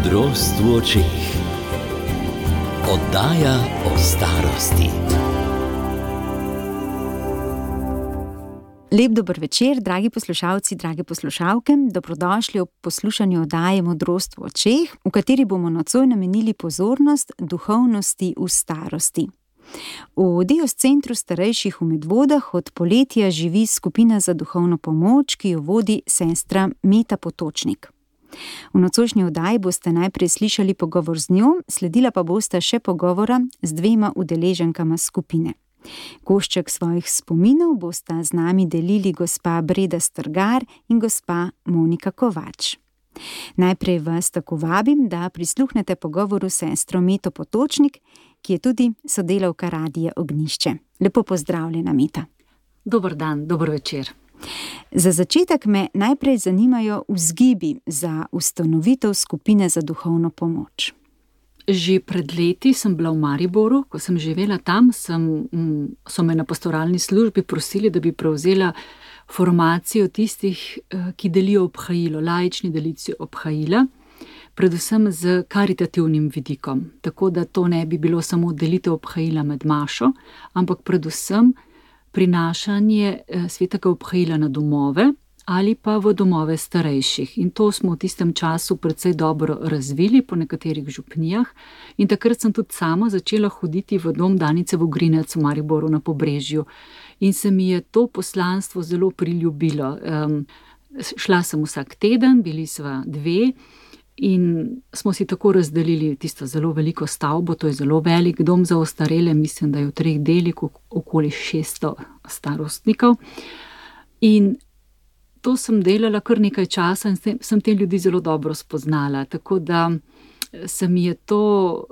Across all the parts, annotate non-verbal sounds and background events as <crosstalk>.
Modrost v očeh. Oddaja o starosti. Lep dober večer, dragi poslušalci, drage poslušalke. Dobrodošli ob poslušanju oddaje Modrost v očeh, v kateri bomo nocoj namenili pozornost duhovnosti v starosti. V Dios centru starejših v Medvodah od poletja živi skupina za duhovno pomoč, ki jo vodi sestra Meta Potočnik. V nocojšnji oddaji boste najprej slišali pogovor z njo, sledila pa boste še pogovora z dvema udeleženkama skupine. Košček svojih spominov bosta z nami delili gospa Breda Strgar in gospa Monika Kovač. Najprej vas tako vabim, da prisluhnete pogovoru s sestro Meto Potočnik, ki je tudi sodelavka Radija Ognišče. Lepo pozdravljena, Meta. Dober dan, dober večer. Za začetek me najprej zanimajo vzgibi za ustanovitev skupine za duhovno pomoč. Že pred leti sem bila v Mariboru, ko sem živela tam, sem, so me na pastoralni službi prosili, da bi prevzela formacijo tistih, eh, ki delijo obhajilo, laični delici obhajila, predvsem z karitativnim vidikom. Tako da to ne bi bilo samo delitev obhajila med mašo, ampak predvsem prinašanje eh, svetega obhajila na domove ali pa v domove starejših. In to smo v tistem času precej dobro razvili po nekaterih župnijah. In takrat sem tudi sama začela hoditi v dom Danice v Grinec v Mariboru na pobrežju. In se mi je to poslanstvo zelo priljubilo. Um, šla sem vsak teden, bili smo dve. In smo si tako razdelili tisto zelo veliko stavbo, to je zelo velik dom za ostarele, mislim, da je v treh delih okoli 600 starostnikov. In to sem delala kar nekaj časa in sem te ljudi zelo dobro spoznala. Tako da se mi je to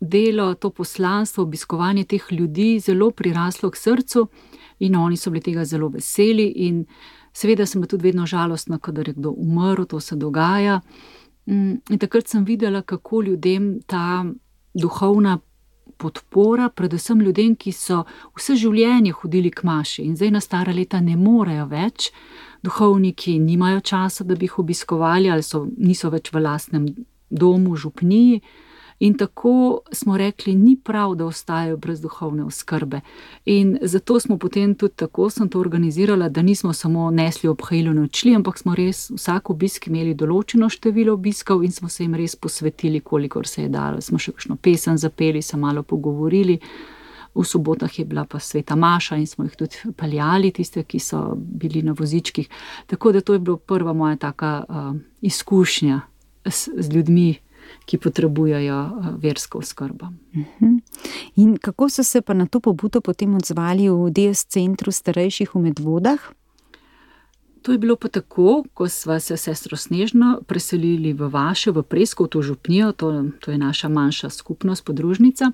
delo, to poslanstvo, obiskovanje teh ljudi zelo priraslo k srcu in oni so bili tega zelo veseli. In seveda sem tudi vedno žalostna, kadar je kdo umrl, to se dogaja. Mm, in takrat sem videla, kako ljudem ta duhovna podpora, predvsem ljudem, ki so vse življenje hodili k maši in zdaj na stara leta ne morejo več, duhovniki nimajo časa, da bi jih obiskovali ali so, niso več v lastnem domu, župniji. In tako smo rekli, ni prav, da ostajajo brez duhovne oskrbe. In zato smo potem tudi tako sem to organizirala, da nismo samo nesli obhajilo nočli, ampak smo res vsak obisk imeli določeno število obiskov in smo se jim res posvetili, kolikor se je dalo. Smo še kakšno pesem zapeli, se malo pogovorili. V sobotah je bila pa sveta Maša in smo jih tudi peljali, tiste, ki so bili na vozičkih. Tako da to je bila prva moja taka uh, izkušnja s, z ljudmi ki potrebujejo eh, versko skrbo. Mhm. In kako so se pa na to pobudo potem odzvali v DS centru starejših v Medvodah? To je bilo pa tako, ko smo se sestro Snežno preselili v vaše, v Presko, v to župnijo, to, to je naša manjša skupnost, podružnica.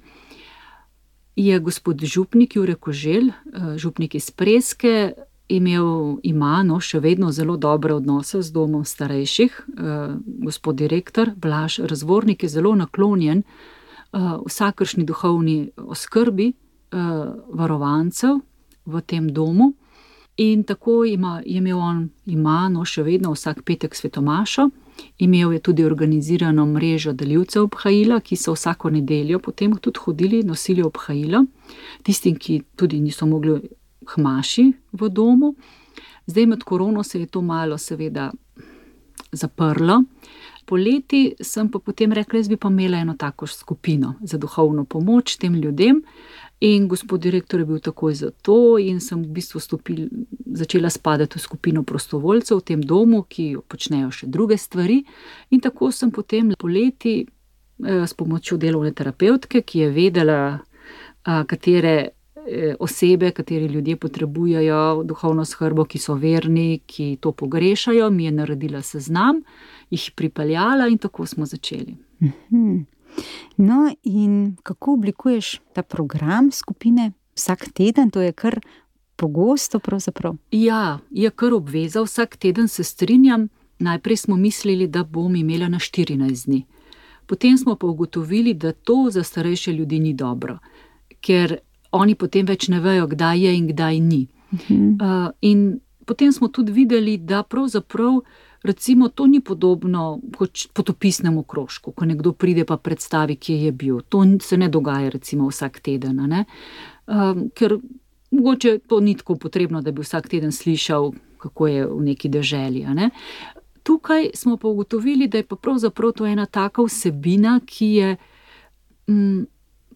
Je gospod župnik Jurek Kožel, eh, župnik iz Preske, imel, ima no, še vedno zelo dobre odnose z domom starejših. Uh, gospod direktor Blaž Razvornik je zelo naklonjen uh, vsakršni duhovni oskrbi uh, varovancev v tem domu. In tako ima, je imel on, ima no, še vedno vsak petek svetomašo. Imel je tudi organizirano mrežo delivcev obhajila, ki so vsako nedeljo potem tudi hodili, nosili obhajilo, tistim, ki tudi niso mogli hmaši v domu. Zdaj med korono se je to malo, seveda, zaprlo. Poleti sem pa potem rekla, da bi pa imela eno tako skupino za duhovno pomoč tem ljudem. In gospod direktor je bil takoj za to, in sem v bistvu stopil, začela spadati v skupino prostovoljcev v tem domu, ki počnejo še druge stvari. In tako sem potem poleti eh, s pomočjo delovne terapeutke, ki je vedela, katere Eh, osebe, kateri ljudje potrebujejo duhovno skrbo, ki so verni, ki to pogrešajo, mi je naredila seznam, jih pripeljala in tako smo začeli. Mhm. No, in kako oblikuješ ta program skupine vsak teden, to je kar pogosto? Pravzaprav? Ja, je kar obveza, vsak teden se strinjam. Najprej smo mislili, da bom imela na 14 dni. Potem smo pa ugotovili, da to za starejše ljudi ni dobro, ker oni potem več ne vejo, kdaj je in kdaj ni. Uh -huh. uh, in potem smo tudi videli, da pravzaprav recimo, to ni podobno kot potopisnemu krožku, ko nekdo pride pa predstavi, kje je bil. To se ne dogaja, recimo, vsak teden. Um, ker mogoče to ni tako potrebno, da bi vsak teden slišal, kako je v neki deželi. Ne? Tukaj smo pa ugotovili, da je pa pravzaprav to ena taka vsebina, ki je. Mm,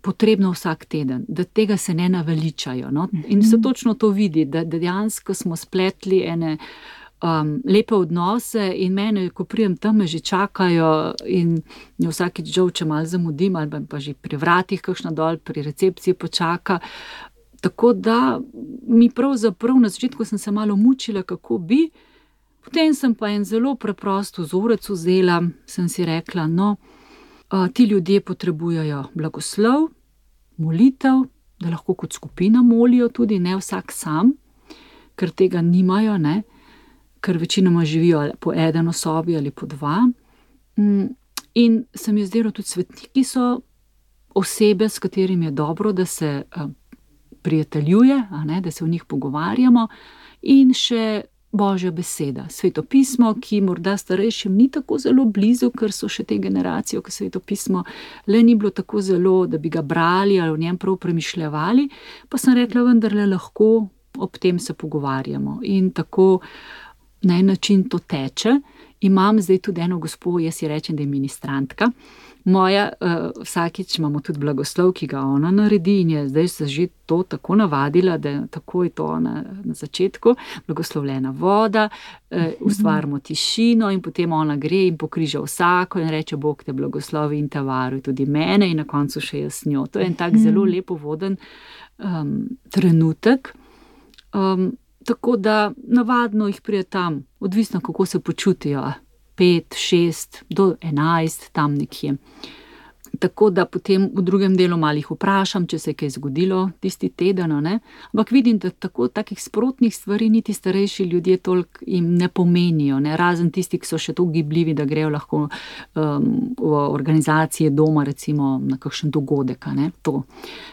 potrebno vsak teden, da tega se ne naveličajo. No? In se mhm. točno to vidi, da dejansko smo spletli ene um, lepe odnose, in mene, ko prijem tam, me že čakajo, in vsakeč žal, če malo zamudim, ali pa že pri vratih, kakšno dol, pri recepciji počaka. Tako da mi pravzaprav na začetku sem se malo mučila, kako bi. Potem sem pa en zelo preprost vzorec vzela, sem si rekla, no, ti ljudje potrebujejo blagoslov, molitev, da lahko kot skupina molijo, tudi ne vsak sam, ker tega nimajo, ne? ker večinoma živijo po eni osobi ali po dva. Mm, in se mi zdelo, tudi svetniki so osebe, s katerimi je dobro, da se prijateljuje, da se o njih pogovarjamo, in še Božja beseda, svetopismo, ki morda starejšim ni tako zelo blizu, ker so še te generacije, ki svetopismo le ni bilo tako zelo, da bi ga brali ali o njem prav premišljali, pa sem rekla, vendarle lahko ob tem se pogovarjamo in tako na en način to teče. Imam zdaj tudi eno gospod, jaz ji rečem, da je ministrantka. Moja, uh, vsakič imamo tudi blagoslov, ki ga ona naredi, in je zdaj se že to tako navadila, da je tako je to na, na začetku, blagoslovljena voda, uh, ustvarjamo tišino, in potem ona gre in pokriža vsako in reče: Bog te blagoslovi in te varuje, tudi mene, in na koncu še jaz njo. To je en tak zelo lepo voden um, trenutek. Um, tako da navadno jih prije tam, odvisno kako se počutijo pet, šest do enajst, tam nekje. Tako da potem v drugem delu malih vprašam, če se je kaj zgodilo tisti teden. Ne? Ampak vidim, da tako takih sprotnih stvari niti starejši ljudje toliko jim ne pomenijo, ne? razen tisti, ki so še tako gibljivi, da grejo lahko um, v organizacije doma, recimo na kakšen dogodek.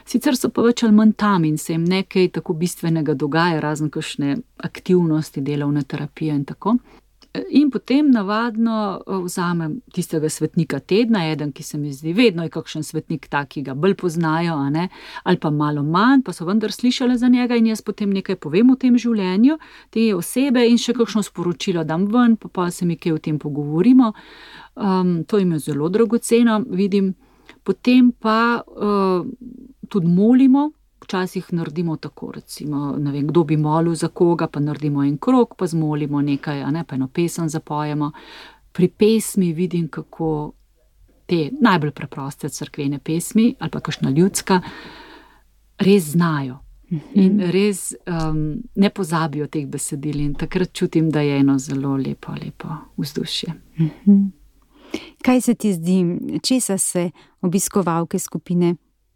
Sicer so pa več ali manj tam in se jim nekaj tako bistvenega dogaja, razen kakšne aktivnosti, delovne terapije in tako. In potem navadno eh, vzamem tistega svetnika tedna, eden, ki se mi zdi, vedno je kakšen svetnik tak, ki ga bolj poznajo, ali pa malo manj, pa so vendar slišali za njega in jaz potem nekaj povem o tem življenju te osebe in še kakšno sporočilo dam ven, pa, pa se mi kaj o tem pogovorimo. Um, to jim je zelo dragoceno, vidim. Potem pa uh, tudi molimo, včasih naredimo tako, recimo, ne vem, kdo bi molil za koga, pa naredimo en krok, pa zmolimo nekaj, a ne pa eno pesem zapojemo. Pri pesmi vidim, kako te najbolj preproste crkvene pesmi ali pa kakšna ljudska res znajo. Mhm. In res um, ne pozabijo teh besedil, in takrat čutim, da je eno zelo lepo, lepo vzdušje. Mhm. Kaj se ti zdi, česa se obiskovalke skupine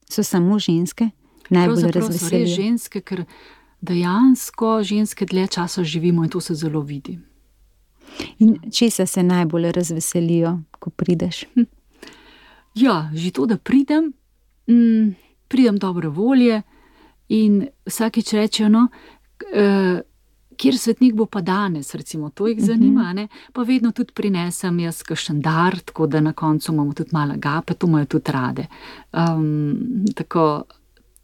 so samo ženske? Najbolj razveselijo. Ženske, ker dejansko ženske dlje časa živimo in to se zelo vidi. In česa se najbolj razveselijo, ko prideš? Hm. Ja, že to, da pridem, mm, pridem dobre volje in vsakeč rečejo, no, eh, kjer svetnik bo pa danes, recimo, to jih zanima, uh -huh. pa vedno tudi prinesem jaz kakšen dar, tako da na koncu imamo tudi malo gape, to imajo tudi rade. Um, tako,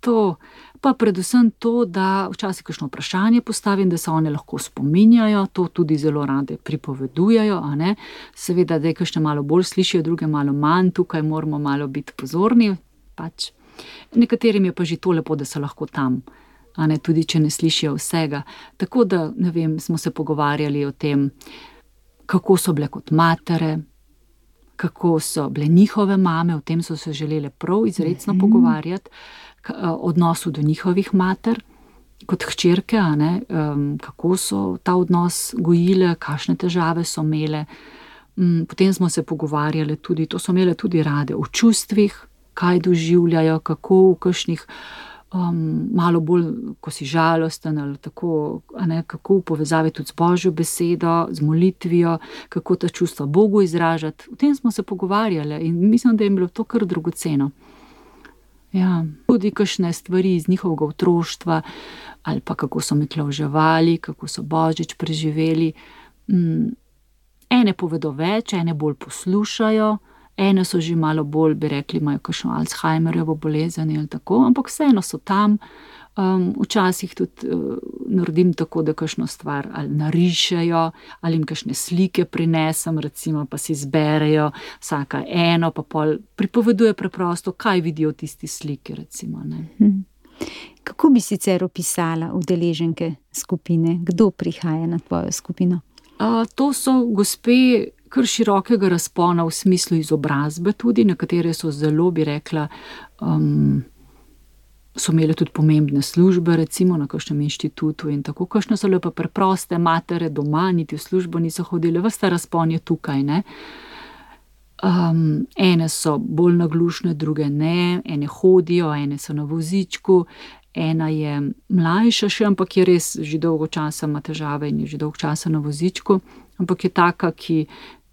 to, pa predvsem to, da včasih kakšno vprašanje postavim, da se one lahko spominjajo, to tudi zelo rade pripovedujejo. Seveda, da je kakšne malo bolj slišijo, druge malo manj, tukaj moramo malo biti pozorni. Pač. Nekaterim je pa že to lepo, da so lahko tam. Ne, tudi če ne slišijo vsega. Tako da vem, smo se pogovarjali o tem, kako so bile kot matere, kako so bile njihove mame, o tem so se želeli prav izredno mm -hmm. pogovarjati. Eh, odnosu do njihovih mater, kot hčerke, um, kako so ta odnos gojile, kakšne težave so imele. Um, potem smo se pogovarjali tudi, to so imele tudi rade, o čustvih, kaj doživljajo, kako v kakšnih. Malo bolj, ko si žalosten, ali tako, ne, kako v povezavi tudi z božjo besedo, z molitvijo, kako ta čustva Bogu izražati. O tem smo se pogovarjali in mislim, da je bilo to kar dragoceno. Ja, tudi kakšne stvari iz njihovega otroštva, ali pa kako so mi klauževali, kako so božič preživeli. Mm, ene povedo več, ene bolj poslušajo, ene so že malo bolj, bi rekli, imajo kakšno Alzheimerjevo bolezen ali tako, ampak vseeno so tam. Um, včasih tudi uh, naredim tako, da kakšno stvar ali narišejo, ali jim kakšne slike prinesem, recimo, pa si izberejo vsaka eno, pa pol pripoveduje preprosto, kaj vidijo tisti sliki. Recimo, hmm. Kako bi sicer opisala udeleženke skupine, kdo prihaja na tvojo skupino? Uh, to so gospe kar širokega razpona v smislu izobrazbe, tudi nekatere so zelo, bi rekla. Um, so imeli tudi pomembne službe, recimo na kakšnem inštitutu in tako, kakšne so lepe preproste matere doma, niti v službo niso hodile, vsta razpon je tukaj. Um, ene so bolj naglušne, druge ne, ene hodijo, ene so na vozičku, ena je mlajša še, ampak je res že dolgo časa ima težave in je že dolgo časa na vozičku, ampak je taka, ki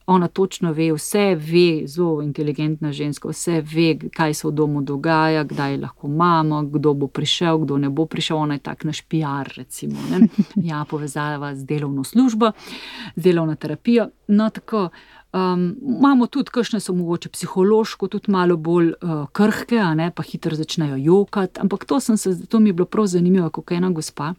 Ona točno ve, vse ve, zelo inteligentna ženska, vse ve, kaj se v domu dogaja, kdaj lahko imamo, kdo bo prišel, kdo ne bo prišel. Ona je tak naš PR, recimo. Ne? <laughs> Ja, povezava z delovno službo, z delovno terapijo. No, tako. Um, imamo tudi, kakšne so mogoče psihološko, tudi malo bolj uh, krhke, pa hitro začnejo jokati. Ampak to, se, to mi je bilo prav zanimivo, kako ena gospa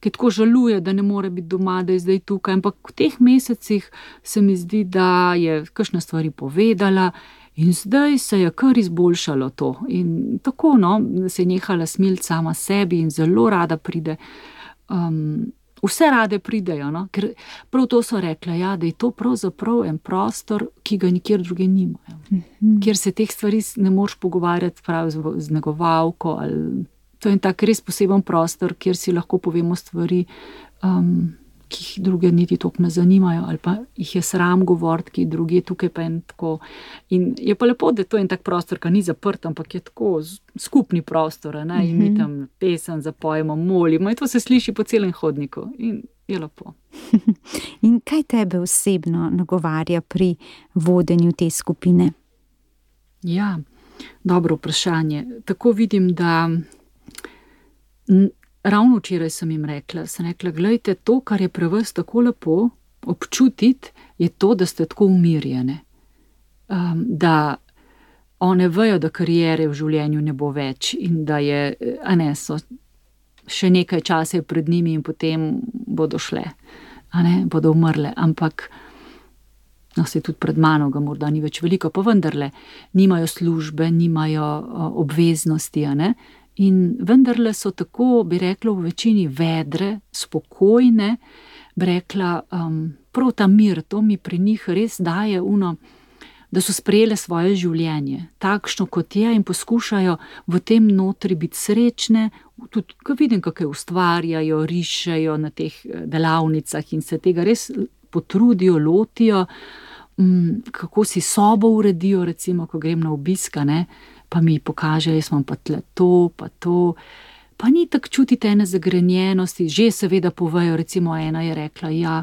ki tako žaluje, da ne more biti doma, da je zdaj tukaj. Ampak v teh mesecih se mi zdi, da je kakšne stvari povedala. In zdaj se je kar izboljšalo to. In tako, no, se je nehala smiliti sama sebi in zelo rada pride. Um, vse rade pridejo, no? ker prav to so rekle, ja, da je to pravzaprav en prostor, ki ga nikjer druge nimajo. Mm -hmm. Ker se teh stvari ne moreš pogovarjati prav z, z negovalko ali to je en tak res poseben prostor, kjer si lahko povemo stvari, um, ki jih druge niti tako ne zanimajo, ali pa jih je sram govoriti, ki druge tukaj pa je tako. In je pa lepo, da je to en tak prostor, ki ni zaprt, ampak je tako skupni prostor, ne? in mi mhm. tam pesem zapojemo, molimo in to se sliši po celem hodniku. In Je lepo. <laughs> In kaj tebe osebno nagovarja pri vodenju te skupine? Ja, dobro vprašanje. Tako vidim, da Ravno včeraj sem jim rekla, sem rekla, gledajte, to, kar je pri vas tako lepo občutiti, je to, da ste tako umirjene. Um, da one vejo, da karijere v življenju ne bo več in da je, a ne so, še nekaj časa je pred njimi in potem bodo šle, a ne bodo umrle. Ampak, no, se tudi pred mano, ga morda ni več veliko, pa vendarle, nimajo službe, nimajo obveznosti, a ne. In vendarle so tako, bi rekla, v večini vedre, spokojne, bi rekla, um, prav ta mir, to mi pri njih res daje uno, da so sprejele svoje življenje, takšno kot je, in poskušajo v tem notri biti srečne. Tudi, ko vidim, kako ustvarjajo, rišejo na teh eh, delavnicah in se tega res potrudijo, lotijo, um, kako si sobo uredijo, recimo, ko grem na obiskane pa mi pokaže, da smo pa tle to, pa to. Pa ni tako čutiti ene zagrenjenosti, že seveda povejo. Recimo, ena je rekla: Ja,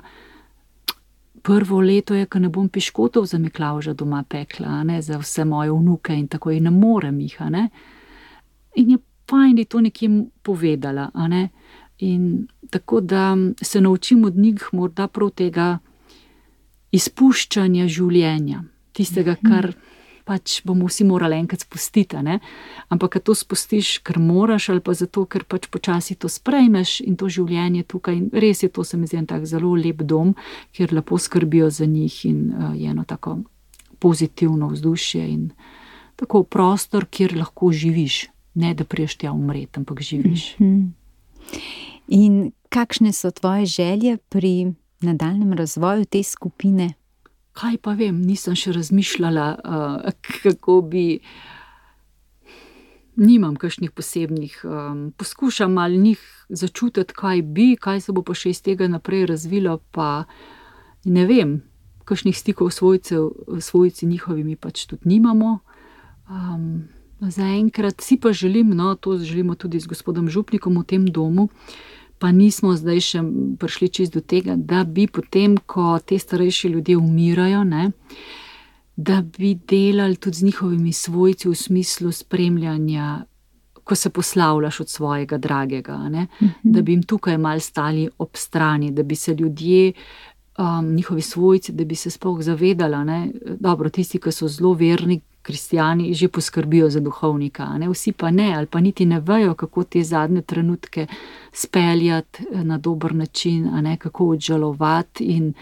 prvo leto je, ko ne bom piškotov za Miklauža doma pekla, ne, za vse moje vnuke in tako in ne morem jih. Ne. In je fajn, da je to nekje povedala. In tako da se naučim od njih morda prav tega izpuščanja življenja, tistega, kar. Pač bomo vsi morali enkrat spustiti. Ampak, ker to spustiš, ker moraš, ali pa zato, ker pač počasi to sprejmeš in to življenje tukaj. In res je to, se mi zdi, tako zelo lep dom, kjer lepo skrbijo za njih in uh, je eno tako pozitivno vzdušje in tako prostor, kjer lahko živiš. Ne, da priješ tja umreti, ampak živiš. Mhm. In kakšne so tvoje želje pri nadaljem razvoju te skupine? Kaj pa vem, nisem še razmišljala, uh, kako bi. Nimam kakšnih posebnih, um, poskušam ali njih začutiti, kaj bi, kaj se bo pa še iz tega naprej razvilo. Pa ne vem, kakšnih stikov s svojci njihovimi pač tudi nimamo. Um, Zaenkrat si pa želim, no, to želimo tudi z gospodom Župnikom v tem domu, uh, pa nismo zdaj še prišli čist do tega, da bi potem, ko te starejši ljudje umirajo, ne, da bi delali tudi z njihovimi svojci v smislu spremljanja, ko se poslavljaš od svojega dragega, ne, mhm. da bi jim tukaj mal stali ob strani, da bi se ljudje um, njihovi svojci, da bi se sploh zavedala. Ne? Dobro, tisti, ki so zelo verni, kristijani, že poskrbijo za duhovnika, ne? vsi pa ne, ali pa niti ne vejo, kako te zadnje trenutke speljati eh, na dober način, kako odžalovati. In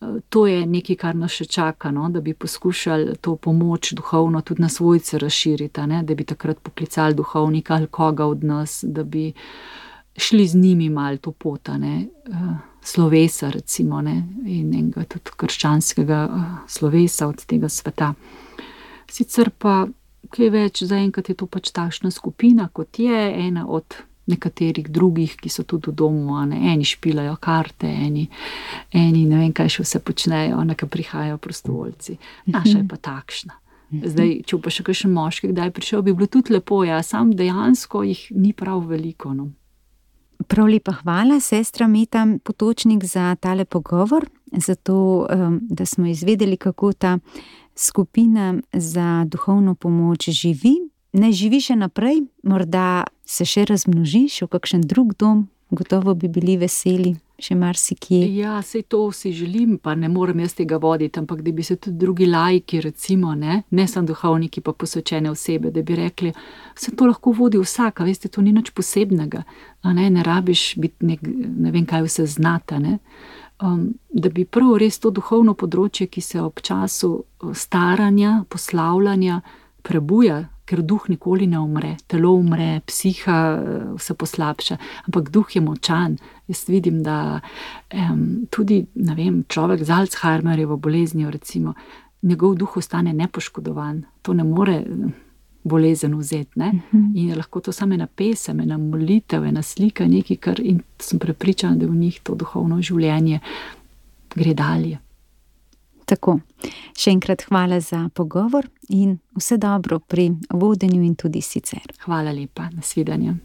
uh, to je nekaj, kar nas še čaka, no? da bi poskušali to pomoč duhovno tudi na svojce razširiti, ne? da bi takrat poklicali duhovnika ali koga od nas, da bi šli z njimi malo to potane. Uh, slovesa, recimo, ne, in enega tudi krščanskega slovesa od tega sveta. Sicer pa, kaj več, zaenkrat je to pač takšna skupina, kot je ena od nekaterih drugih, ki so tudi v domu, ne, eni špilajo karte, eni, eni ne vem, kaj še vse počnejo, nekaj prihajajo prostovoljci. Naša je pa takšna. Zdaj, če pa še kakšen moški, kdaj je prišel, bi bilo tudi lepo, ja, sam dejansko jih ni prav veliko. No. Prav lepa hvala, sestra Mita Potočnik, za tale pogovor, za to, da smo izvedeli, kako ta skupina za duhovno pomoč živi. Ne živi še naprej, morda se še razmnožiš v kakšen drug dom, gotovo bi bili veseli še marsikje. Ja, vse to si želim, pa ne morem jaz tega voditi, ampak da bi se tudi drugi lajki, recimo, ne, ne samo duhovniki, pa posvečene osebe, da bi rekli, vse to lahko vodi vsak, veste, to ni nič posebnega, ne, ne rabiš biti nek, ne vem kaj vse znata. Ne. Um, da bi prav res to duhovno področje, ki se ob času uh, staranja, poslavljanja, prebuja, ker duh nikoli ne umre, telo umre, psiha se poslabša, ampak duh je močan. Jaz vidim, da um, tudi vem, človek z Alzheimerjevo boleznijo, recimo, njegov duh ostane nepoškodovan, to ne more bolezen vzeti. Ne? Mhm. In lahko to samo ena pesem, ena molitev, ena slika, nekaj, kar sem prepričana, da v njih to duhovno življenje gre dalje. Tako, še enkrat hvala za pogovor in vse dobro pri vodenju in tudi sicer. Hvala lepa, nasvidenje.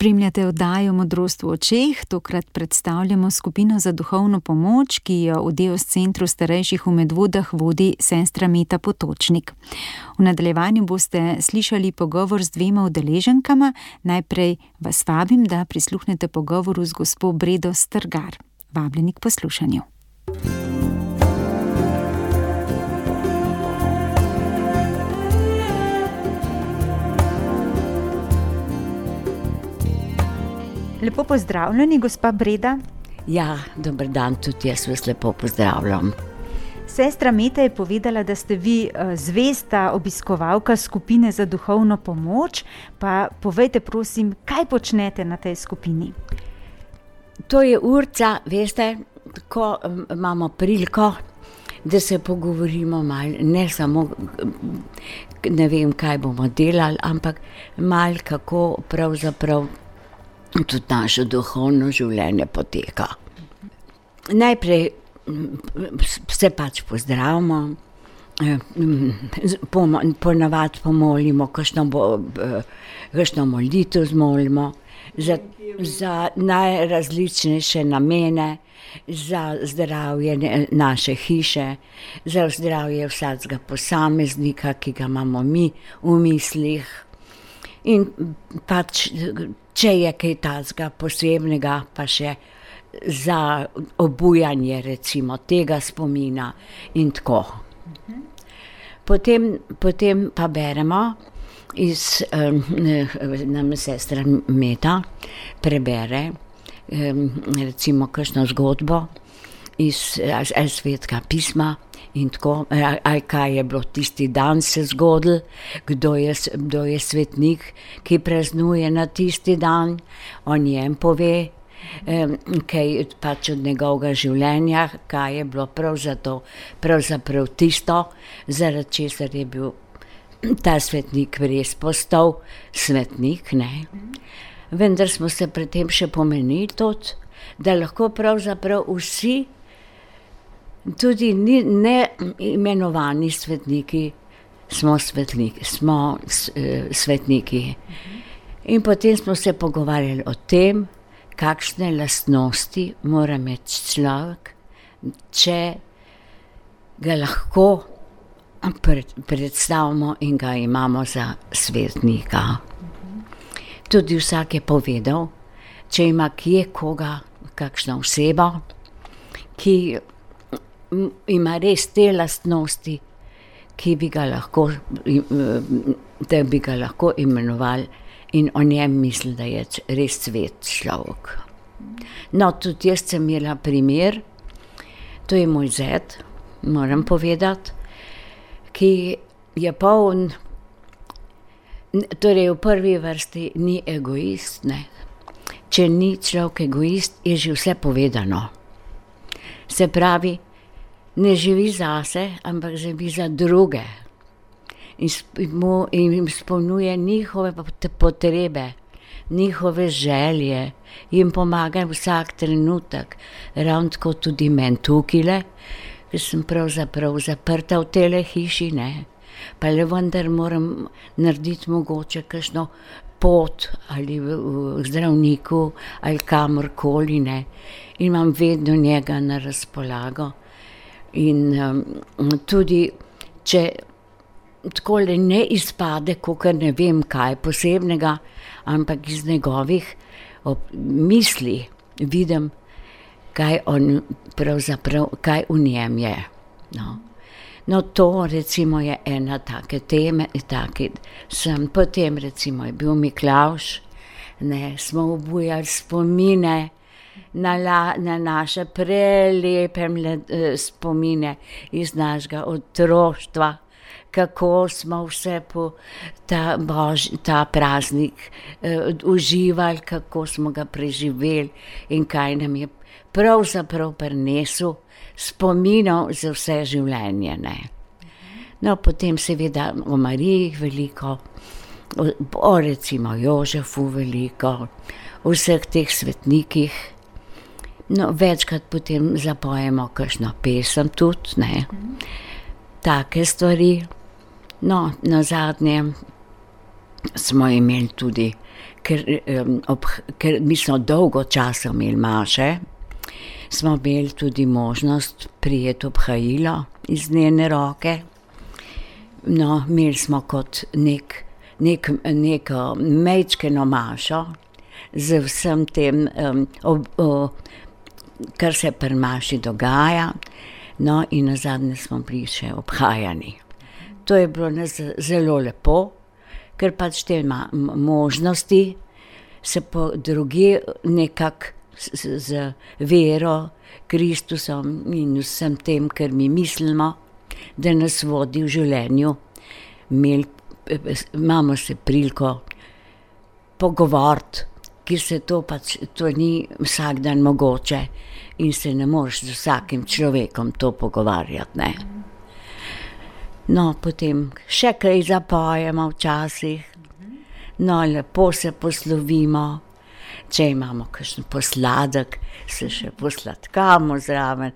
Spremljate oddajo Modrost v očeh, tokrat predstavljamo skupino za duhovno pomoč, ki jo v Deos centru starejših v Medvodah vodi sestra Meta Potočnik. V nadaljevanju boste slišali pogovor z dvema udeleženkama. Najprej vas vabim, da prisluhnete pogovoru z gospo Bredo Strgar. Vabljeni k poslušanju. Lepo pozdravljeni, gospa Breda. Ja, dober dan, tudi jaz vas lepo pozdravljam. Sestra Meta je povedala, da ste vi eh, zvesta obiskovalka skupine za duhovno pomoč. Pa povejte, prosim, kaj počnete na tej skupini? To je urca, veste, ko imamo priliko, da se pogovorimo malo, ne samo, ne vem, kaj bomo delali, ampak malo kako pravzaprav tudi naše duhovno življenje poteka. Najprej se pač pozdravimo, ponavadi pomolimo, kakšno, bo, kakšno molitev zmolimo za, za najrazličnejše namene. Za zdravje naše hiše, za zdravje vsakega posameznika, ki ga imamo mi v mislih, in pač če je kaj takega posebnega, pa še za obujanje recimo, tega spomina in tako. Potem, potem pa beremo iz nam sestra Meta, prebere recimo kakšno zgodbo iz svetega pisma. In tako, ali kaj je bilo tisti dan se zgodilo, kdo je, kdo je svetnik, ki praznuje na tisti dan, o njem pove, kaj pač od njegovega življenja, kaj je bilo prav zato, pravzaprav tisto, zaradi česar je bil ta svetnik res postal svetnik. Ne? Vendar smo se pri tem še pomenili tudi, da lahko pravzaprav vsi tudi ni, ne imenovani svetniki, smo, svetniki, smo svetniki. In potem smo se pogovarjali o tem, kakšne lastnosti mora imeti človek, če ga lahko pred, predstavimo in ga imamo za svetnika. Tudi vsak je povedal, če ima kje koga, kakšno osebo, ki ima res te lastnosti, ki bi ga lahko, da bi ga lahko imenovali in o njem mislili, da je res svet človek. No, tudi jaz sem imela primer, to je moj zet, moram povedati, ki je poln, torej v prvi vrsti ni egoist, ne. Če ni človek egoist, je že vse povedano. Se pravi, ne živi zase, ampak živi za druge. In, in jim izpolnjuje njihove potrebe, njihove želje, jim pomaga vsak trenutek, ravno tako tudi meni tukaj, ki sem pravzaprav zaprta v tej hiši, ne. pa le vendar moram narediti mogoče kakšno pot ali v zdravniku ali kamorkoli, ne. In imam vedno njega na razpolago. In um, tudi če takole ne izpade kakor ne vem kaj posebnega, ampak iz njegovih misli vidim, kaj on kaj v njem je, no. No, to recimo je ena take teme, take sem, potem recimo je bil Miklavž, ne, smo obujali spomine na na naše prelepe spomine iz našega otroštva, kako smo vse po ta ta praznik uživali, kako smo ga preživeli in kaj nam je pravzaprav prinesel spominov za vse življenje, ne. No, potem seveda o Mariji veliko, o recimo Jožefu veliko, o vseh teh svetnikih. No, večkrat potem zapojemo kakšno pesem tudi, ne. Take stvari. No, nazadnje smo imeli tudi ker, um, ob, ker mi smo dolgo časa imeli maše, smo imeli tudi možnost prijeti obhajilo iz njene roke. No, imeli smo kot nek, nek, neko mečkeno mašo z vsem tem, um, ob, o, kar se pri maši dogaja. No, in na zadnje smo bili še obhajani. To je bilo zelo lepo, ker pač te ima možnosti, se po drugi nekako z, z vero, Kristusom in vsem tem, kar mi mislimo, da nas vodi v življenju. Imeli, imamo se priliko pogovoriti, ki se to pač, to ni vsak dan mogoče in se ne moreš z vsakim človekom to pogovarjati. Ne? No, potem še kaj zapojemo včasih, no, lepo se poslovimo. Če imamo kakšen posladek, se še posladkamo zraven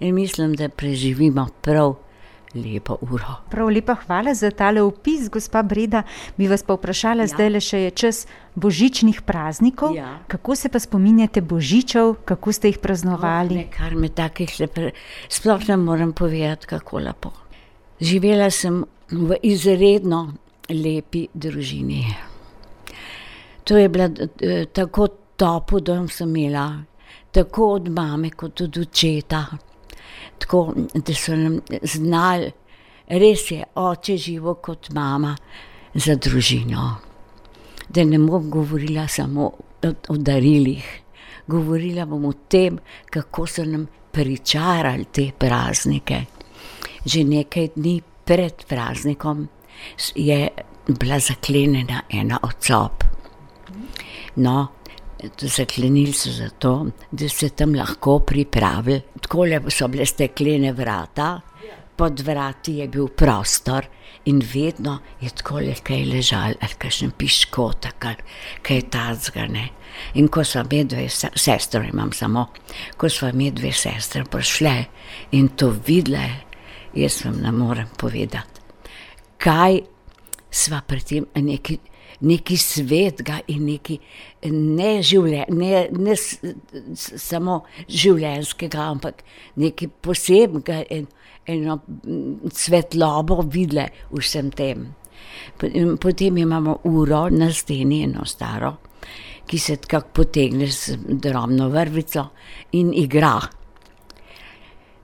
in mislim, da preživimo prav lepo uro. Prav lepa hvala za tale opis, gospa Breda. Bi vas pa vprašala, ja. zdaj le še je čas božičnih praznikov. Ja. Kako se pa spominjate božičev, kako ste jih praznovali? Oh, kar me takih lepo, sploh ne morem povedati, kako lepo. Živela sem v izredno lepi družini. To je bila tako topo, da sem imela, tako od mame, kot od očeta. Tako da so nam znali, res je, oče živo kot mama za družino. Da ne bom govorila samo o, o darilih, govorila bom o tem, kako so nam pričarali te praznike. Že nekaj dni pred praznikom je bila zaklenjena ena od sob. No, zaklenili so zato, da se tam lahko pripravi. Tako so bile steklene vrata, pod vrati je bil prostor in vedno je tako le kaj ležal, ali kakšen piškot, kaj tazgane. In ko so mi dve sestre, imam samo, ko so mi dve sestre prišle in to videle, jaz vam ne morem povedati, kaj sva pri tem neki nekaj svetega in nekaj ne, življen, ne, ne samo življenskega, ampak nekaj posebnega in eno svetlobo videle vsem tem. Potem imamo uro na steni, eno staro, ki se tako potegne z drobno vrvico in igra.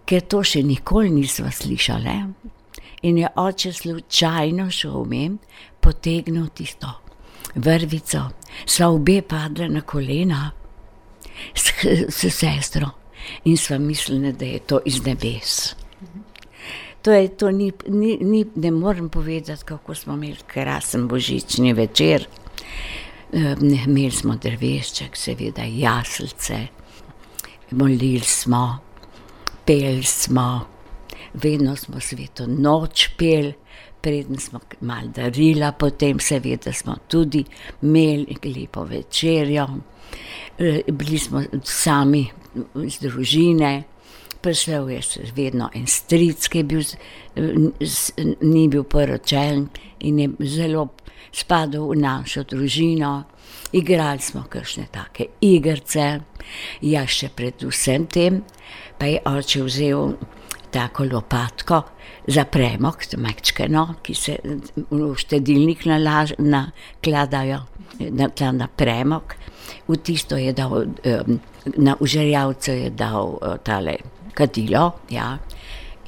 Ker to še nikoli nismo slišali. In je oče slučajno šel vmem, potegnil tisto vrvico, sva obe padla na kolena s, s sestro in sva mislila, da je to iz nebes. To je, to ni, ni, ni, ne morem povedati, kako smo imeli krasen božični večer. Imeli smo drevešček, seveda jaslice, molili smo, pel smo, vedno smo sveto noč pel, preden smo malo darila, potem seveda smo tudi imeli lepo večerjo, e, bili smo sami iz družine. Prišel je še vedno en stric, ki bil, ni bil poročen in je zelo spadal v našo družino. Igrali smo kakšne take igrice, ja še predvsem tem, pa je oče vzel tako lopatko za premog, mečkeno, ki se v štedilnik nakladajo, na, na premog. V tisto je dal, na užerjavcu je dal tale kadilo. Ja.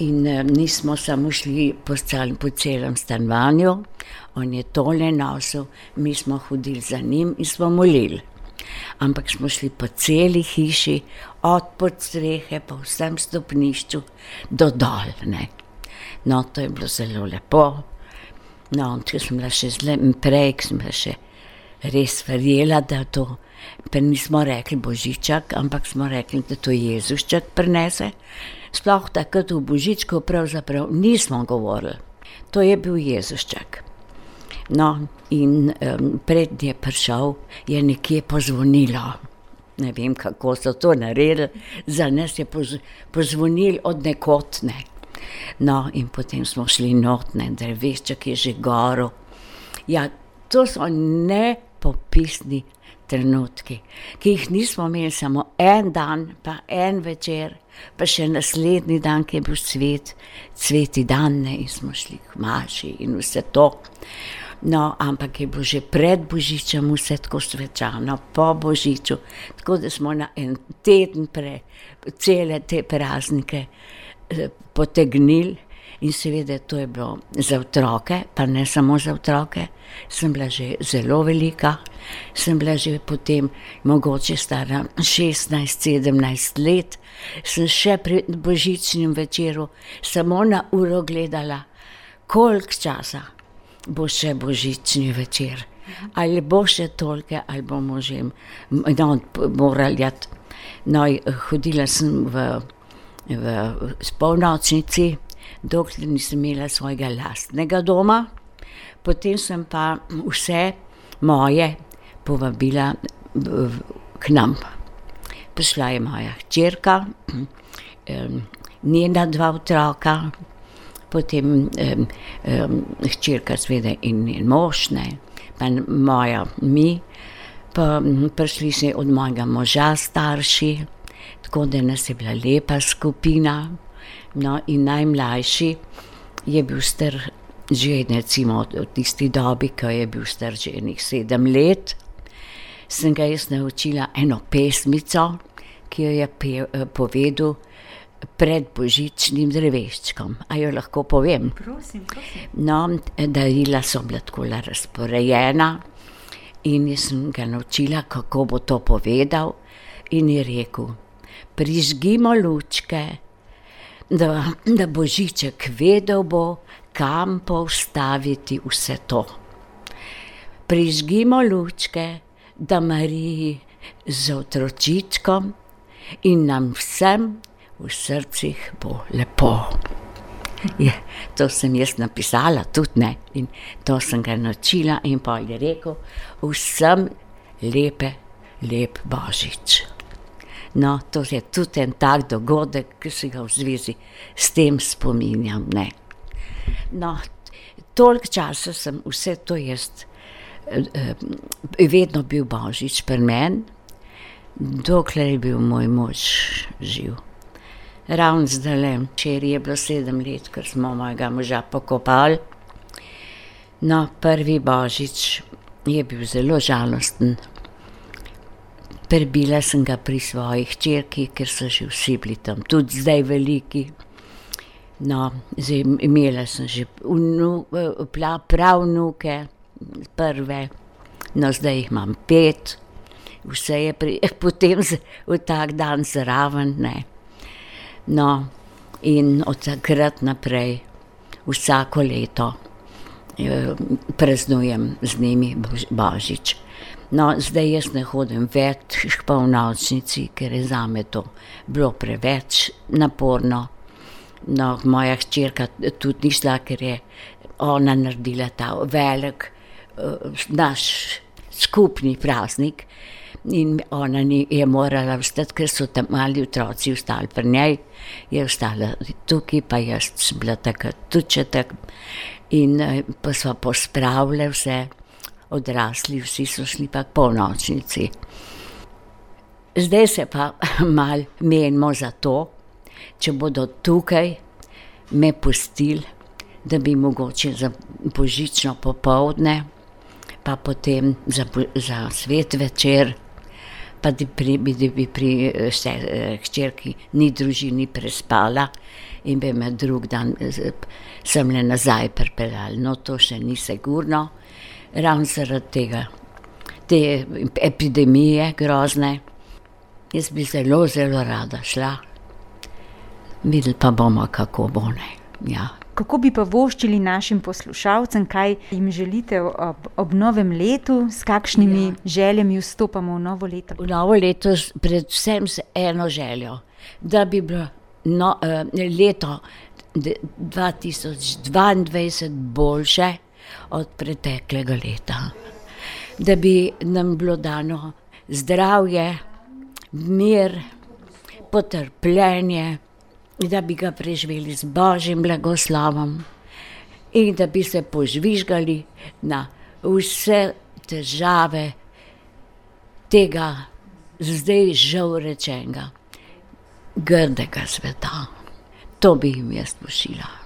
In nismo samo šli po, cel, po celem stanovanju, on je tole nosil, mi smo hodili za njim in smo molili ampak smo šli po celi hiši, od podstrehe, po vsem stopnišču do dol. Ne. No, to je bilo zelo lepo. No, če sem bila še zelo prej, sem bila še res verjela, da to. Pa nismo rekli božičak, ampak smo rekli, da to Jezušček prenese. Sploh takrat v božičku pravzaprav nismo govorili. To je bil Jezušček. No, in um, pred je prišel, je nekje pozvonilo. Ne vem, kako so to naredili, za nas je poz, pozvonil od nekotne. No, in potem smo šli notne, drevešček je že goro. Ja, to so popisni trenutki, ki jih nismo imeli samo en dan, pa en večer, pa še naslednji dan, ki je bil svet, cveti dan, ne, in smo šli k maši in vse to. No, ampak je bilo že pred Božičem vse tako svečano, po Božiču, tako da smo na en teden prej cele te praznike eh, potegnili. In seveda to je bilo za otroke, pa ne samo za otroke. Sem bila že zelo velika, sem bila že potem mogoče stara 16-17 let, sem še pri božičnem večeru samo na uro gledala, koliko časa bo še božični večer. Ali bo še toliko, ali bomo že no, morali jati. No, hodila sem v, v polnočnici dokler nisem imela svojega lastnega doma, potem sem pa vse moje povabila k nam. Prišla je moja hčerka, njena dva otroka, potem hčerka, seveda, in njen mož, ne, pa moja mi. Pa prišli so od mojega moža starši, tako da nas je bila lepa skupina. No, in najmlajši je bil star že recimo v tisti dobi, ko je bil star že enih sedem let. Sem ga jaz naučila eno pesmico, ki jo je pe, povedal pred božičnim dreveščkom. A jo lahko povem? Prosim, prosim. No, darila so bila tako razporejena in jaz sem ga naučila, kako bo to povedal, in je rekel: Prižgimo lučke da, da Božiček vedel bo, kam postaviti vse to. Prižgimo lučke, da Mariji z otročičkom in nam vsem v srcih bo lepo. Je, to sem jaz napisala, tudi ne. In to sem ga naučila, in pa je rekel: Vsem lepe, lep Božič. No, to je tudi en tak dogodek, ki se ga v zvezi s tem spominjam. Ne. No, toliko časa sem vse to jaz, eh, vedno bil božič pri meni, dokler je bil moj mož živ. Ravno zdaj, včeraj je bilo sedem let, ker smo mojega moža pokopali. No, prvi božič je bil zelo žalosten. Prebila sem ga pri svoji hčerki, ker so že vsi bili tam, tudi zdaj veliki. No, zdaj imela sem že vnu, prav vnuke, prve, no zdaj jih imam pet, vse je pri, <laughs> potem v tak dan zraven. Ne. No, in od takrat naprej, vsako leto eh, praznujem z njimi božič. No, zdaj jaz ne hodim več k polnočnici, ker je za me to bilo preveč naporno. No, moja hčerka tudi ni šla, ker je ona naredila ta velik uh, naš skupni praznik. In ona ni, je morala vstati, ker so tam mali otroci ostali pri njej, je ostala tukaj, pa jaz sem bila tako. In uh, pa smo pospravili vse odrasli, vsi so šli pa po nočnici. Zdaj se pa <laughs> mal menimo za to, če bodo tukaj me pustili, da bi mogoče za božično popovdne, pa potem za, za svet večer, pa da bi, da bi pri vse hčerki ni družini prespala in bi me drug dan sem le nazaj pripeljali. No, to še ni sigurno ravno zaradi tega, te epidemije grozne. Jaz bi zelo, zelo rada šla, videli pa bomo, kako bo ne. Ja. Kako bi pa voščili našim poslušalcem, kaj jim želite ob, ob novem letu, s kakšnimi ja. željami vstopamo v novo leto? V novo leto, predvsem z eno željo, da bi bilo no, leto 2022 boljše od preteklega leta. Da bi nam bilo dano zdravje, mir, potrpljenje, da bi ga preživeli z božjim blagoslovom in da bi se požvižgali na vse težave, tega zdaj žal rečenega grdega sveta. To bi jim jaz pošila.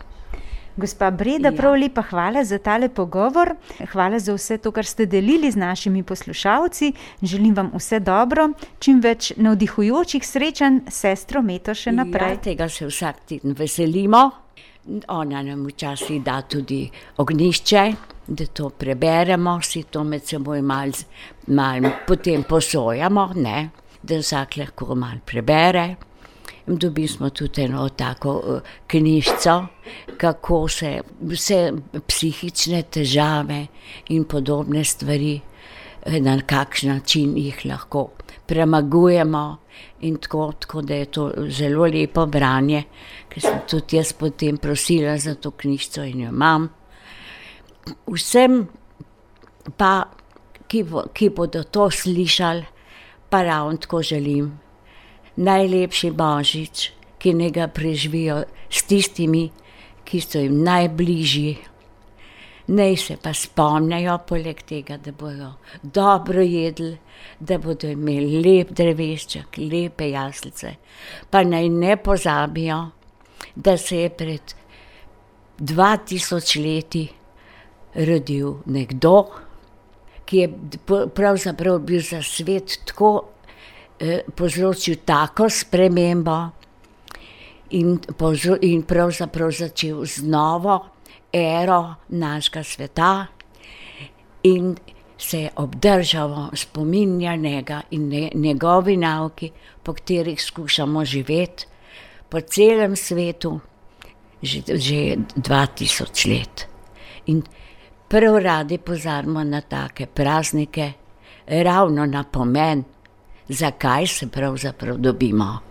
Gospa Breda, prav lepa hvala za tale pogovor. Hvala za vse to, kar ste delili z našimi poslušalci. Želim vam vse dobro, čim več navdihujočih srečanj sestro Meto še naprej. Ja, tega se vsak teden veselimo. Ona nam včasih da tudi ognišče, da to preberemo, si to med seboj malo mal potem posojamo, ne? da vsak lahko malo prebere. Dobili smo tudi eno tako knjižico, kako se vse psihične težave in podobne stvari, na kakšen način jih lahko premagujemo. In tako, tako da je to zelo lepo branje, ker sem tudi jaz potem prosila za to knjižico in jo imam. Vsem pa, ki, bo, ki bodo to slišali, pa ravno tako želim najlepši božič, ki ne ga preživijo s tistimi, ki so jim najbližji. Naj se pa spomnijo, poleg tega, da bodo dobro jedli, da bodo imeli lep drevešček, lepe jaslice. Pa naj ne pozabijo, da se je pred dva tisoč leti rodil nekdo, ki je pravzaprav bil za svet tako povzročil tako spremembo in, in pravzaprav začel z novo ero našega sveta, in se je obdržal spominjanega in ne, njegovi nauki, po katerih skušamo živeti po celem svetu, že, že dva tisoč let. In prav radi pozabimo na take praznike, ravno na pomen zakaj se pravzaprav dobimo.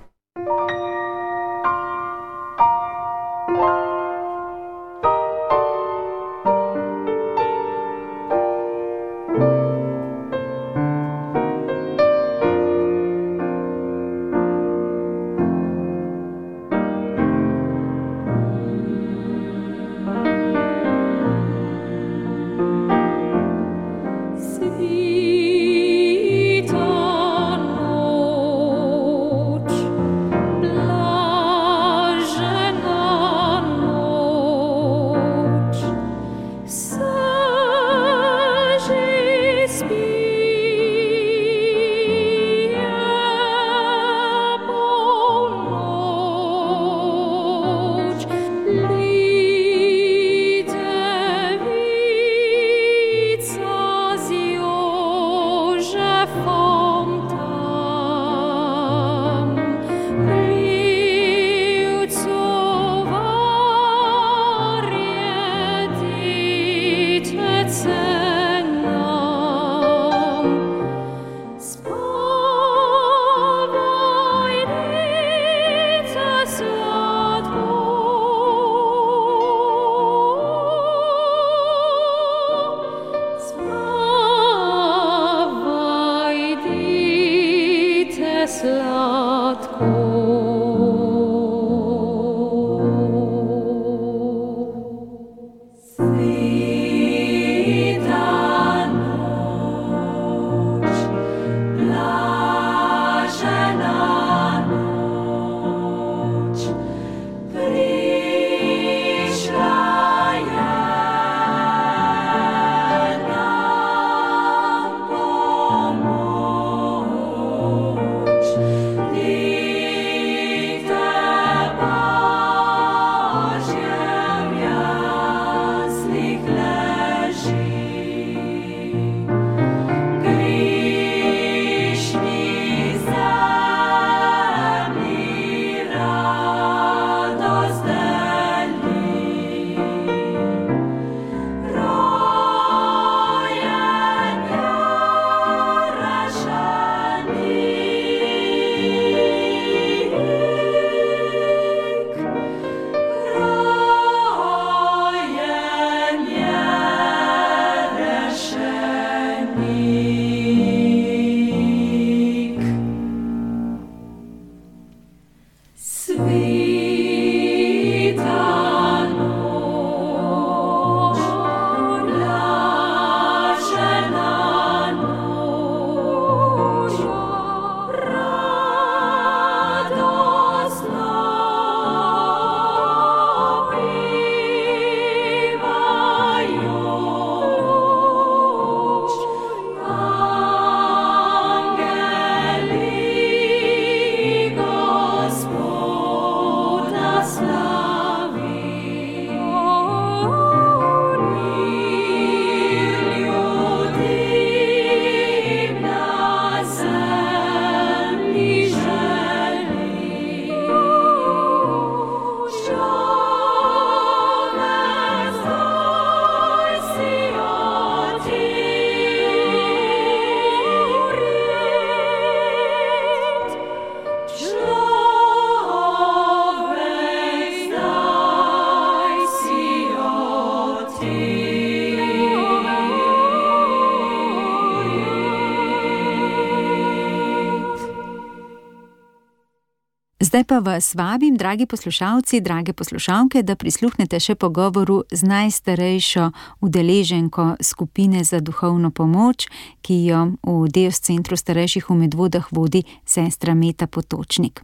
Zdaj pa vas vabim, dragi poslušalci, drage poslušalke, da prisluhnete še pogovoru z najstarejšo udeleženko skupine za duhovno pomoč, ki jo v Deus centru starejših v Medvodah vodi sestra Meta Potočnik.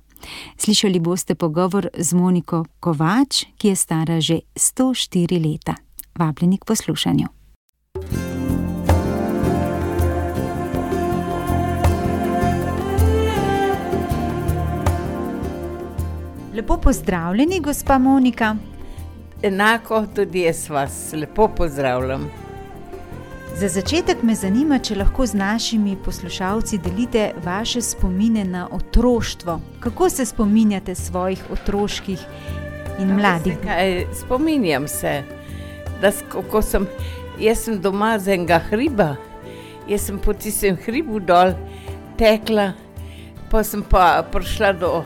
Slišali boste pogovor z Moniko Kovač, ki je stara že 104 leta. Vabljeni k poslušanju. Lepo pozdravljeni, gospa Monika. Enako tudi jaz vas lepo pozdravljam. Za začetek me zanima, če lahko z našimi poslušalci delite vaše spomine na otroštvo. Kako se spominjate svojih otroških in mladih? Kaj, spominjam se, da ko sem, jaz sem doma z enega hriba, jaz sem po tistem hribu dol tekla, pa sem pa prišla do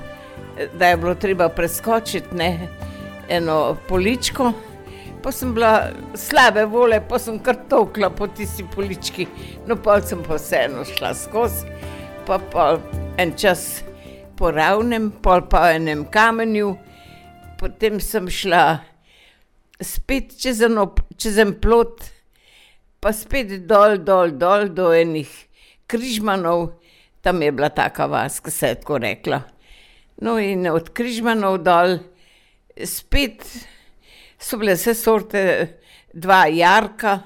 da je bilo treba preskočiti ne, eno poličko. Pa sem bila slabe vole, pa sem kar tokla po tisti polički, no pa sem pa vseeno šla skozi, pa pa en čas po ravnem, pa enem kamenju, potem sem šla spet čez, eno, čez en plot, pa spet dol, dol, dol do enih križmanov, tam je bila taka vas, ki se je tako rekla. No, in od Križmanov dol, spet so bile vse sorte, dva jarka,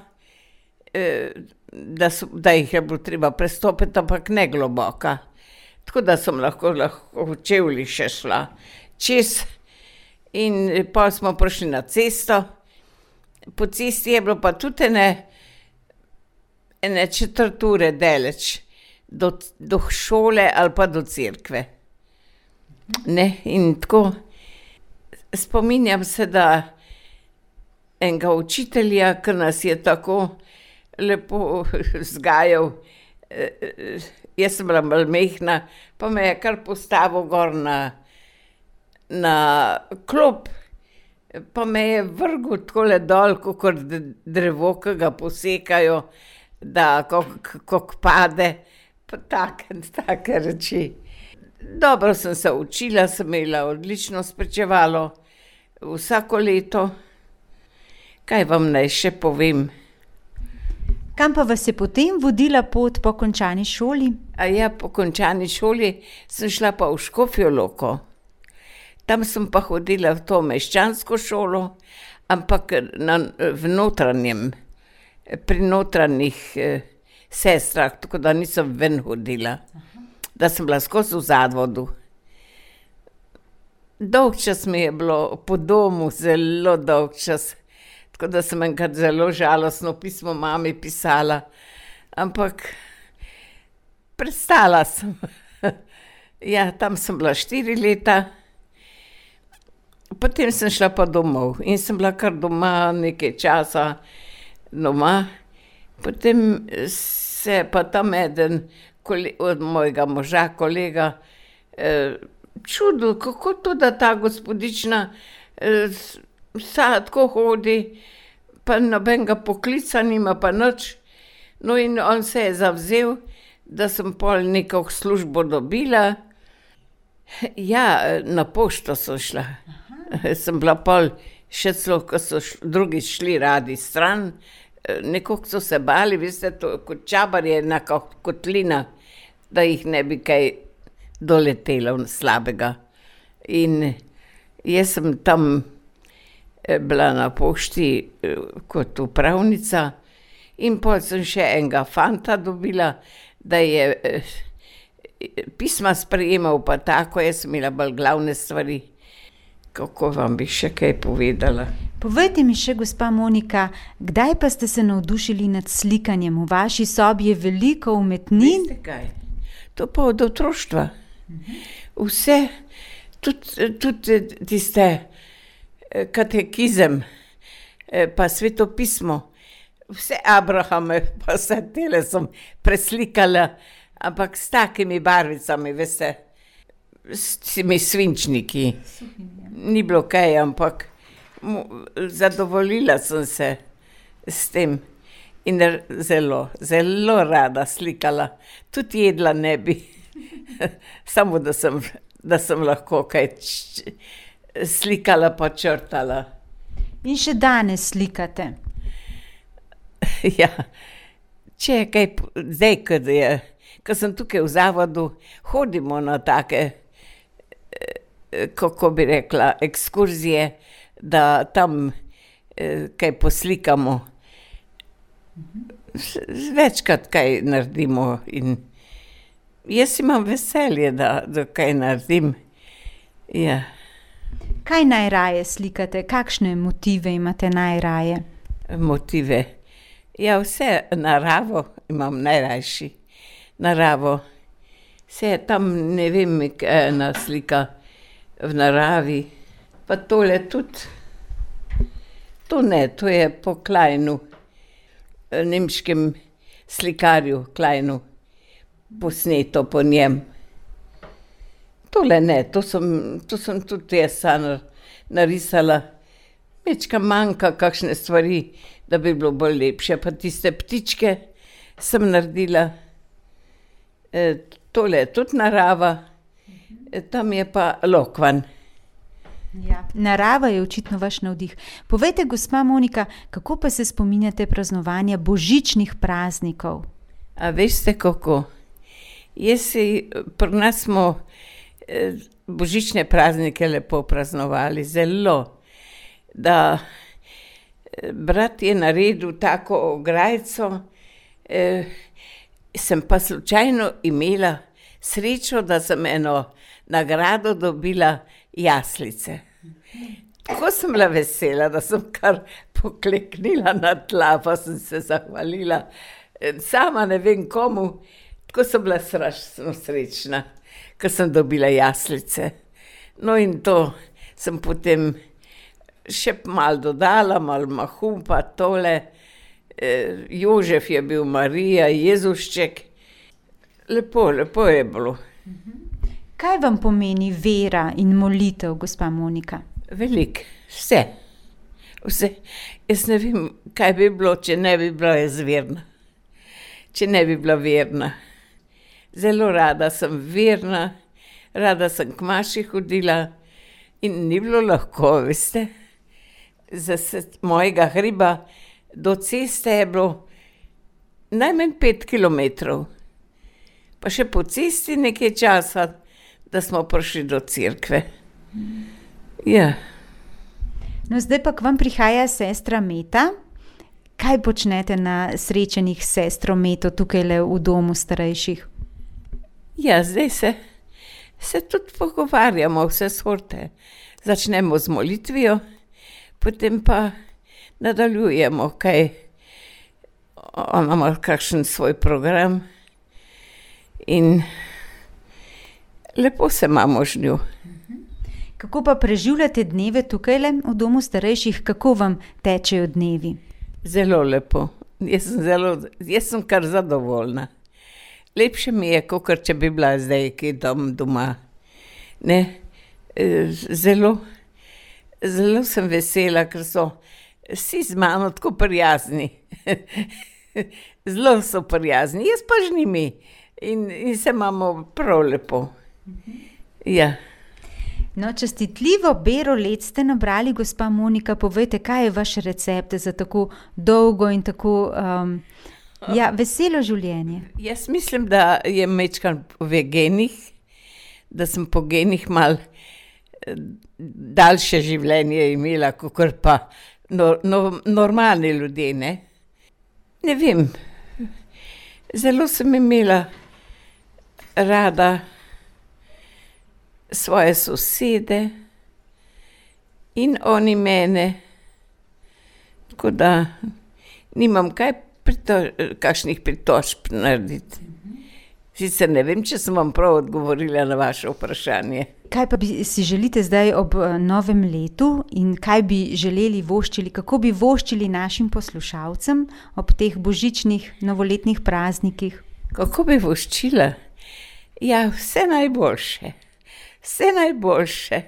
da, so, da jih je bilo treba prestopiti, ampak ne globoka. Tako da sem lahko, lahko v čevlji še šla čez, in pa smo prišli na cesto. Po cesti je bilo pa tudi ene, ene četrt ure daleč do, do šole ali pa do cerkve. Ne, in tako spominjam se, da enega učitelja, ki nas je tako lepo vzgajal, jaz sem bila malo majhna, pa me je kar postavil gor na, na klop, pa me je vrgel takole dol, kakor drevo, ki ga posekajo, da kako pade, pa take, take reči. Dobro sem se učila, sem imela odlično spričevalo vsako leto. Kaj vam naj še povem? Kam pa vas je potem vodila pot po končani šoli? Ja, po končani šoli sem šla pa v Škofjo Loko. Tam sem pa hodila v to meščansko šolo, ampak na, v notranjem, pri notranjih eh, sestrah, tako da nisem ven hodila da sem bila skozi v zadvodu. Dolg čas mi je bilo po domu, zelo dolg čas, tako da sem enkrat zelo žalostno pismo mami pisala, ampak prestala sem. <laughs> ja, tam sem bila štiri leta, potem sem šla pa domov in sem bila kar doma nekaj časa, doma. Potem se je pa tam eden od mojega moža, kolega, eh, čudil, kako to, da ta gospodična eh, tako hodi, pa nobenega poklica nima, pa noč. No, in on se je zavzel, da sem pol neko službo dobila. Ja, na pošto sem šla. <laughs> Sem bila pol še celo, ko so drugi šli radi stran. Nekako so se bali, veste, to, kot čabar je ena kotlina, da jih ne bi kaj doletelo slabega. In jaz sem tam eh, bila na pošti eh, kot upravnica, in pa sem še enega fanta dobila, da je eh, pisma sprejemal, pa tako, jaz sem imela bolj glavne stvari. Kako vam bi še kaj povedala? Povejte mi še, gospa Monika, kdaj pa ste se navdušili nad slikanjem? V vaši sobi je veliko umetnin. Veste kaj? To pa od otroštva. Vse, tudi, tudi tiste eh, katekizem, eh, pa svetopismo, vse Abrahame, <laughs> pa vse tele sem preslikala, ampak s takimi barvicami, veste, s temi svinčniki. Ni bilo kaj, ampak zadovoljila sem se s tem in zelo, zelo rada slikala, tudi jedla ne bi, <laughs> samo da sem da sem lahko kaj slikala, pa črtala. In še danes slikate. <laughs> Ja. Če je kaj, zdaj, ko je, ko sem tukaj v zavodu, hodimo na take, eh, kako bi rekla, ekskurzije, da tam eh, kaj poslikamo. Večkrat kaj naredimo in jaz imam veselje, da, da kaj naredim. Ja. Kaj najraje slikate, kakšne motive imate najraje? motive. Ja, vse naravo imam najrajši. Naravo. Vse tam ne vem, kaj je ena slika v naravi. Pa tole tudi. To ne, to je po eh, nemškem slikarju Kleinu, posneto po njem. Tole ne, to sem, to sem tudi jaz sama narisala. Večka manjka kakšne stvari, da bi bilo bolj lepše. Pa tiste ptičke sem naredila. E, tole je tudi narava, e, tam je pa lokvan. Ja. Narava je očitno vaš navdih. Povejte, gospa Monika, kako pa se spominjate praznovanja božičnih praznikov? A veste kako? Jaz si, pri nas smo eh, božične praznike lepo praznovali, zelo. Da eh, brat je naredil tako ograjico, eh, sem pa slučajno imela srečo, da sem eno nagrado dobila jaslice. Tako sem bila vesela, da sem kar pokleknila na tla, pa sem se zahvalila. Sama ne vem komu, tako sem bila strašno srečna, ker sem dobila jaslice. No in to sem potem še malo dodala, malo mahu, pa tole. Eh, Jožef je bil Marija, Jezušček. Lepo, lepo je bilo. Kaj vam pomeni vera in molitev, gospa Monika? Veliko, vse. vse. Jaz ne vem, kaj bi bilo, če ne bi bila jaz verna. Če ne bi bila verna. Zelo rada sem verna, rada sem k maši hodila in ni bilo lahko, veste. Za mojega hriba do ceste je bilo najmanj pet kilometrov. Pa še po cesti nekaj časa, da smo prišli do cerkve. Ja. No, zdaj pa k vam prihaja sestra Meta. Kaj počnete na srečanjih s sestro Meto tukaj le v domu starejših? Ja, zdaj se, se tudi pogovarjamo, vse sorte. Začnemo z molitvijo, potem pa nadaljujemo, kaj ona ima kakšen svoj program. In lepo se imamo z njo. Kako pa preživljate dneve tukaj le v domu starejših, kako vam tečejo dnevi? Zelo lepo. Jaz sem, zelo, jaz sem kar zadovoljna. Lepše mi je, kot če bi bila zdaj kje tam doma. Ne? Eh, Zelo, zelo sem vesela, ker so vsi z mano tako prijazni. <laughs> Zelo so prijazni, jaz pa z njimi in, in se imamo prav lepo. Ja. No, čestitljivo bero let ste nabrali, gospa Monika. Povejte, kaj je vaš recept za tako dolgo in tako um, ja, veselo življenje? Jaz mislim, da je mečkan v genih, da sem po genih mal eh, daljše življenje imela, kot pa no, no, normalni ljudje. Ne? ne vem, zelo sem imela rada svoje sosede in oni mene, tako da nimam kaj prito, kakšnih pritožb narediti. Sicer ne vem, če sem vam prav odgovorila na vaše vprašanje. Kaj pa bi si želite zdaj ob eh, novem letu in kaj bi želeli voščili, kako bi voščili našim poslušalcem ob teh božičnih, novoletnih praznikih? Kako bi voščila? Ja, vse najboljše, vse najboljše.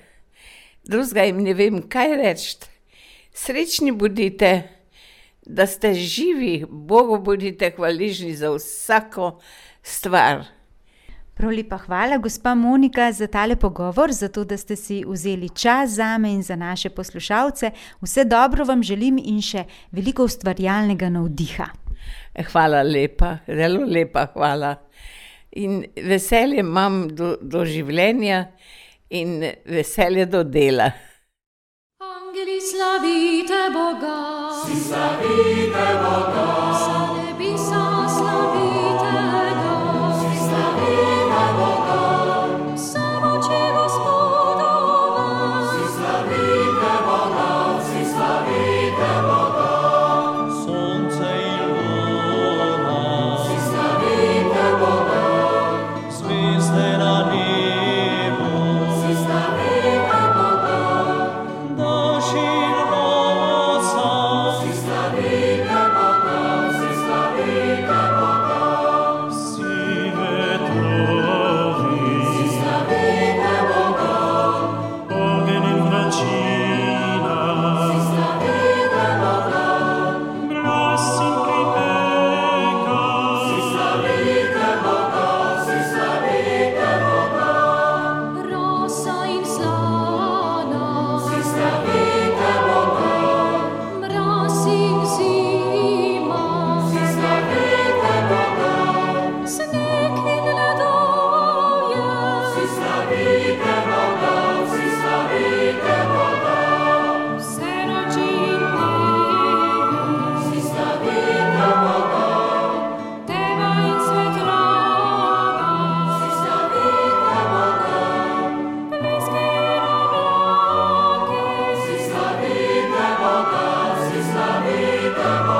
Drugega jim ne vem, kaj reči. Srečni bodite, da ste živi, Bogu bodite hvaležni za vsako stvar. Prav lepa hvala, gospa Monika, za tale pogovor, za to, da ste si vzeli čas za me in za naše poslušalce. Vse dobro vam želim in še veliko ustvarjalnega navdiha. Hvala lepa, zelo lepa hvala. In veselje imam do, do življenja in veselje do dela. Angeli slavite Boga, si slavite Boga, slavite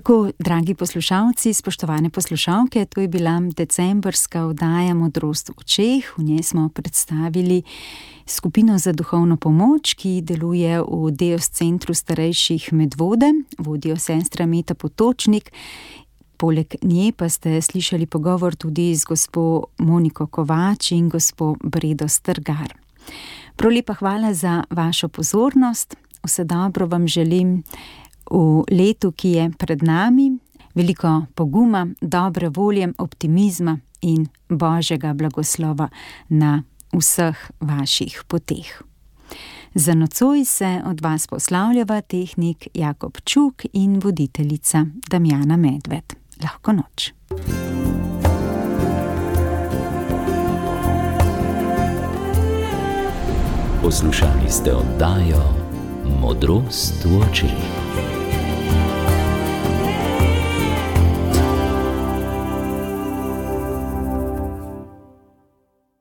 Tako, dragi poslušalci, spoštovane poslušalke, to je bila decembrska oddaja Modrost v očeh. V njej smo predstavili skupino za duhovno pomoč, ki deluje v Deos centru starejših Medvode, vodijo sestra Meta Potočnik. Poleg nje pa ste slišali pogovor tudi z gospo Moniko Kovač in gospo Bredo Strgar. Prav lepa hvala za vašo pozornost, vse dobro vam želim v letu, ki je pred nami, veliko poguma, dobre volje, optimizma in božjega blagoslova na vseh vaših poteh. Za nocoj se od vas poslavljava tehnik Jakob Čuk in voditeljica Damjana Medved. Lahko noč. Poslušali ste oddajo Modrost v očeh.